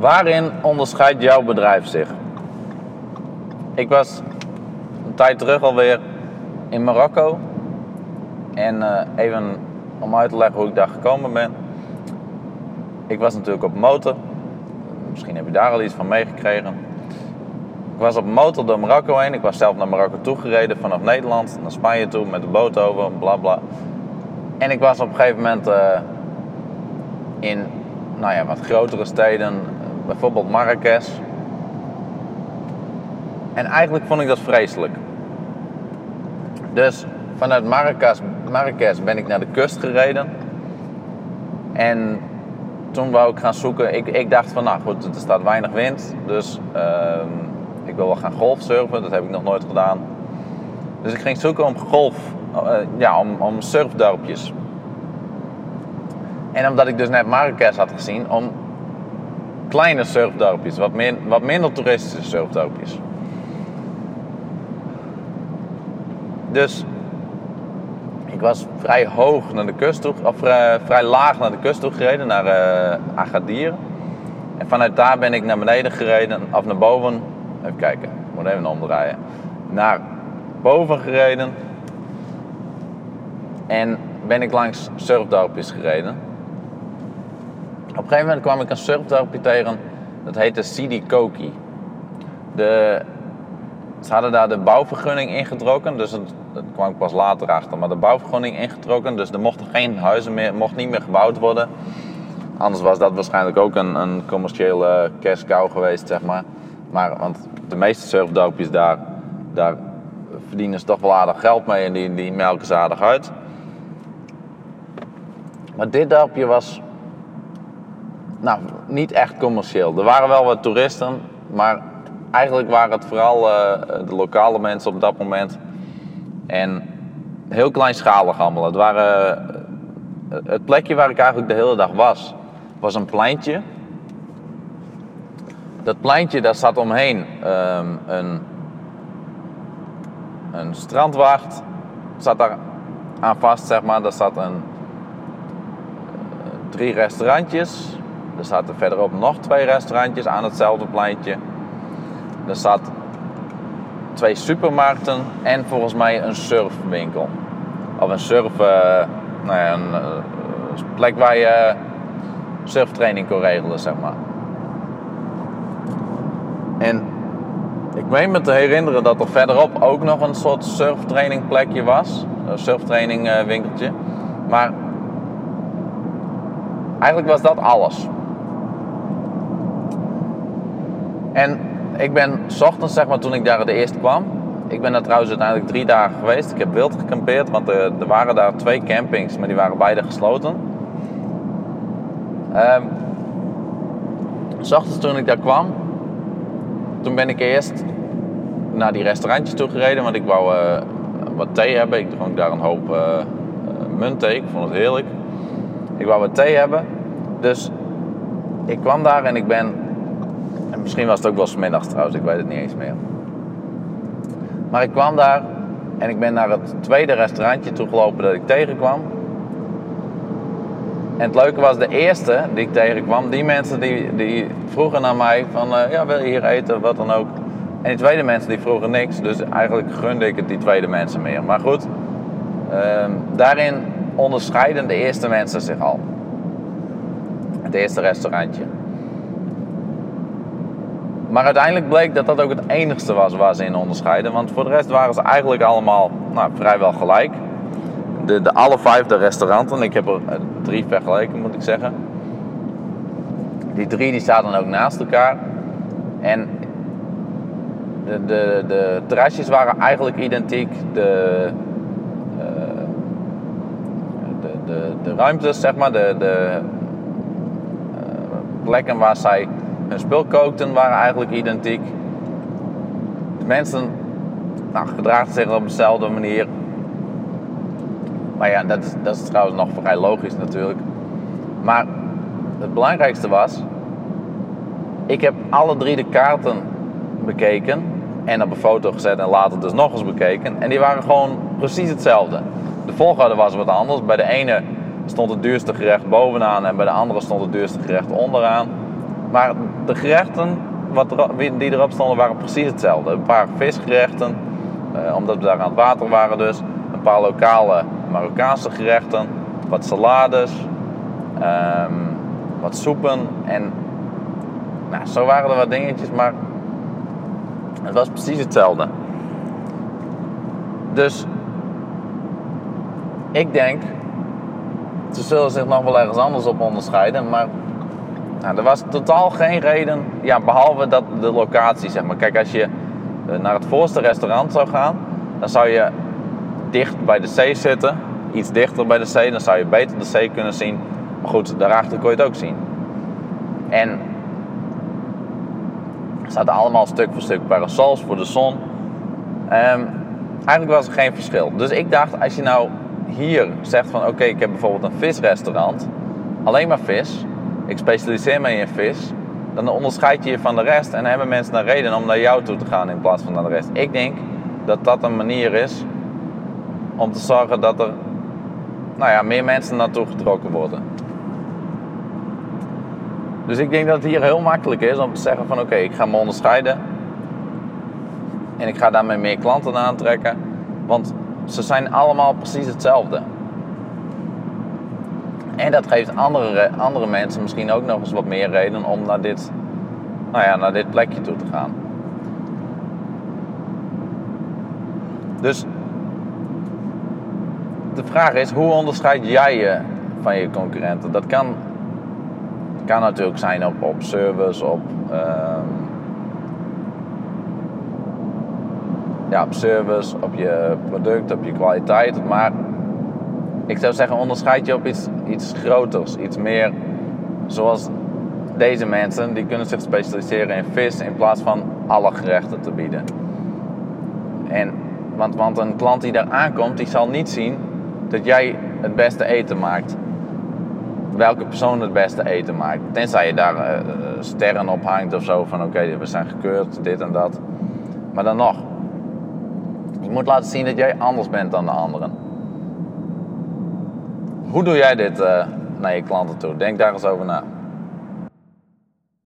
Waarin onderscheidt jouw bedrijf zich? Ik was een tijd terug alweer in Marokko. En eh, even om uit te leggen hoe ik daar gekomen ben. Ik was natuurlijk op motor. Misschien heb je daar al iets van meegekregen. Ik was op motor door Marokko heen. Ik was zelf naar Marokko toegereden vanuit Nederland naar Spanje toe met de boot over, bla. En ik was op een gegeven moment uh, in nou ja, wat grotere steden, bijvoorbeeld Marrakesh. En eigenlijk vond ik dat vreselijk. Dus vanuit Marrakesh, Marrakesh ben ik naar de kust gereden. En toen wou ik gaan zoeken. Ik, ik dacht van, nou goed, er staat weinig wind. Dus uh, ik wil wel gaan golfsurfen. Dat heb ik nog nooit gedaan. Dus ik ging zoeken om golf, uh, ja, om, om surfdorpjes. En omdat ik dus net Marrakesh had gezien, om kleine surfdorpjes, wat, wat minder toeristische surfdorpjes. Dus ik was vrij hoog naar de kust toe, of uh, vrij laag naar de kust toe gereden, naar uh, Agadir. En vanuit daar ben ik naar beneden gereden, of naar boven. Even kijken, ik moet even omdraaien. Naar boven gereden. En ben ik langs surfdorpjes gereden. Op een gegeven moment kwam ik een surfdorpje tegen. Dat heette Sidi Koki. De, ze hadden daar de bouwvergunning ingetrokken. Dus het, dat kwam ik pas later achter. Maar de bouwvergunning ingetrokken. Dus er mochten geen huizen meer, mocht niet meer gebouwd worden. Anders was dat waarschijnlijk ook een, een commerciële cash geweest, zeg maar. Maar, want de meeste surfdorpjes daar, daar verdienen ze toch wel aardig geld mee. En die, die melken ze aardig uit. Maar dit dorpje was nou, niet echt commercieel. Er waren wel wat toeristen, maar eigenlijk waren het vooral uh, de lokale mensen op dat moment. En heel kleinschalig allemaal. Het, waren, uh, het plekje waar ik eigenlijk de hele dag was, was een pleintje. Dat pleintje, daar zat omheen um, een, een strandwacht. Zat daar aan vast, zeg maar. Daar zat een, uh, drie restaurantjes er zaten verderop nog twee restaurantjes aan hetzelfde pleintje. Er zat twee supermarkten en volgens mij een surfwinkel. Of een surf, uh, nou ja, een uh, plek waar je surftraining kon regelen, zeg maar. En ik meen me te herinneren dat er verderop ook nog een soort surftraining plekje was. Een surftraining uh, winkeltje. Maar eigenlijk was dat alles. En ik ben s ochtends, zeg maar, toen ik daar de eerste kwam. Ik ben daar trouwens uiteindelijk drie dagen geweest. Ik heb wild gekampeerd, want er, er waren daar twee campings, maar die waren beide gesloten. Um, s ochtends toen ik daar kwam, toen ben ik eerst naar die restaurantjes toe gereden, want ik wou uh, wat thee hebben. Ik dronk daar een hoop uh, muntthee, ik vond het heerlijk. Ik wou wat thee hebben, dus ik kwam daar en ik ben en misschien was het ook wel smiddags trouwens, ik weet het niet eens meer. Maar ik kwam daar en ik ben naar het tweede restaurantje toegelopen dat ik tegenkwam. En het leuke was, de eerste die ik tegenkwam, die mensen die, die vroegen naar mij van, uh, ja wil je hier eten, wat dan ook. En die tweede mensen die vroegen niks, dus eigenlijk gunde ik het die tweede mensen meer. Maar goed, uh, daarin onderscheiden de eerste mensen zich al. Het eerste restaurantje. Maar uiteindelijk bleek dat dat ook het enigste was waar ze in onderscheiden. Want voor de rest waren ze eigenlijk allemaal nou, vrijwel gelijk. De, de alle vijfde restauranten, ik heb er eh, drie vergeleken moet ik zeggen. Die drie die zaten ook naast elkaar. En de, de, de terrasjes waren eigenlijk identiek. De, uh, de, de, de ruimtes, zeg maar, de, de uh, plekken waar zij hun spul kookten waren eigenlijk identiek. De mensen nou, gedragen zich op dezelfde manier. Maar ja, dat dat is trouwens nog vrij logisch natuurlijk. Maar het belangrijkste was, ik heb alle drie de kaarten bekeken en op een foto gezet en later dus nog eens bekeken. En die waren gewoon precies hetzelfde. De volgorde was wat anders. Bij de ene stond het duurste gerecht bovenaan en bij de andere stond het duurste gerecht onderaan. Maar de gerechten wat die erop stonden waren precies hetzelfde. Een paar visgerechten, eh, omdat we daar aan het water waren dus. Een paar lokale Marokkaanse gerechten. Wat salades. ehm, wat soepen. En nou, zo waren er wat dingetjes, maar het was precies hetzelfde. Dus ik denk, ze zullen zich nog wel ergens anders op onderscheiden, maar nou, er was totaal geen reden, ja, behalve dat de locatie, zeg maar. Kijk, als je eh, naar het voorste restaurant zou gaan, dan zou je dicht bij de zee zitten, iets dichter bij de zee, dan zou je beter de zee kunnen zien. Maar goed, daarachter kon je het ook zien. En er zaten allemaal stuk voor stuk parasols voor de zon. Ehm, eigenlijk was er geen verschil. Dus ik dacht, als je nou hier zegt van oké, ik heb bijvoorbeeld een visrestaurant, alleen maar vis, ik specialiseer me in vis, dan onderscheid je je van de rest en hebben mensen een reden om naar jou toe te gaan in plaats van naar de rest. Ik denk dat dat een manier is om te zorgen dat er nou ja, meer mensen naartoe getrokken worden. Dus ik denk dat het hier heel makkelijk is om te zeggen van oké, ik ga me onderscheiden. En ik ga daarmee meer klanten aantrekken. Want ze zijn allemaal precies hetzelfde. En dat geeft andere, andere mensen misschien ook nog eens wat meer reden om naar dit, nou ja, naar dit plekje toe te gaan. Dus de vraag is, hoe onderscheid jij je van je concurrenten? Dat kan, kan natuurlijk zijn op, op service, op, ehm, ja, op service, op je product, op je kwaliteit. Maar ik zou zeggen, onderscheid je op iets, iets groters, iets meer zoals deze mensen, die kunnen zich specialiseren in vis in plaats van alle gerechten te bieden. En, want, want een klant die daar aankomt, die zal niet zien dat jij het beste eten maakt. Welke persoon het beste eten maakt. Tenzij je daar uh, sterren op hangt of zo van oké, we zijn gekeurd, dit en dat. Maar dan nog. Je moet laten zien dat jij anders bent dan de anderen. Hoe doe jij dit uh, naar je klanten toe? Denk daar eens over na.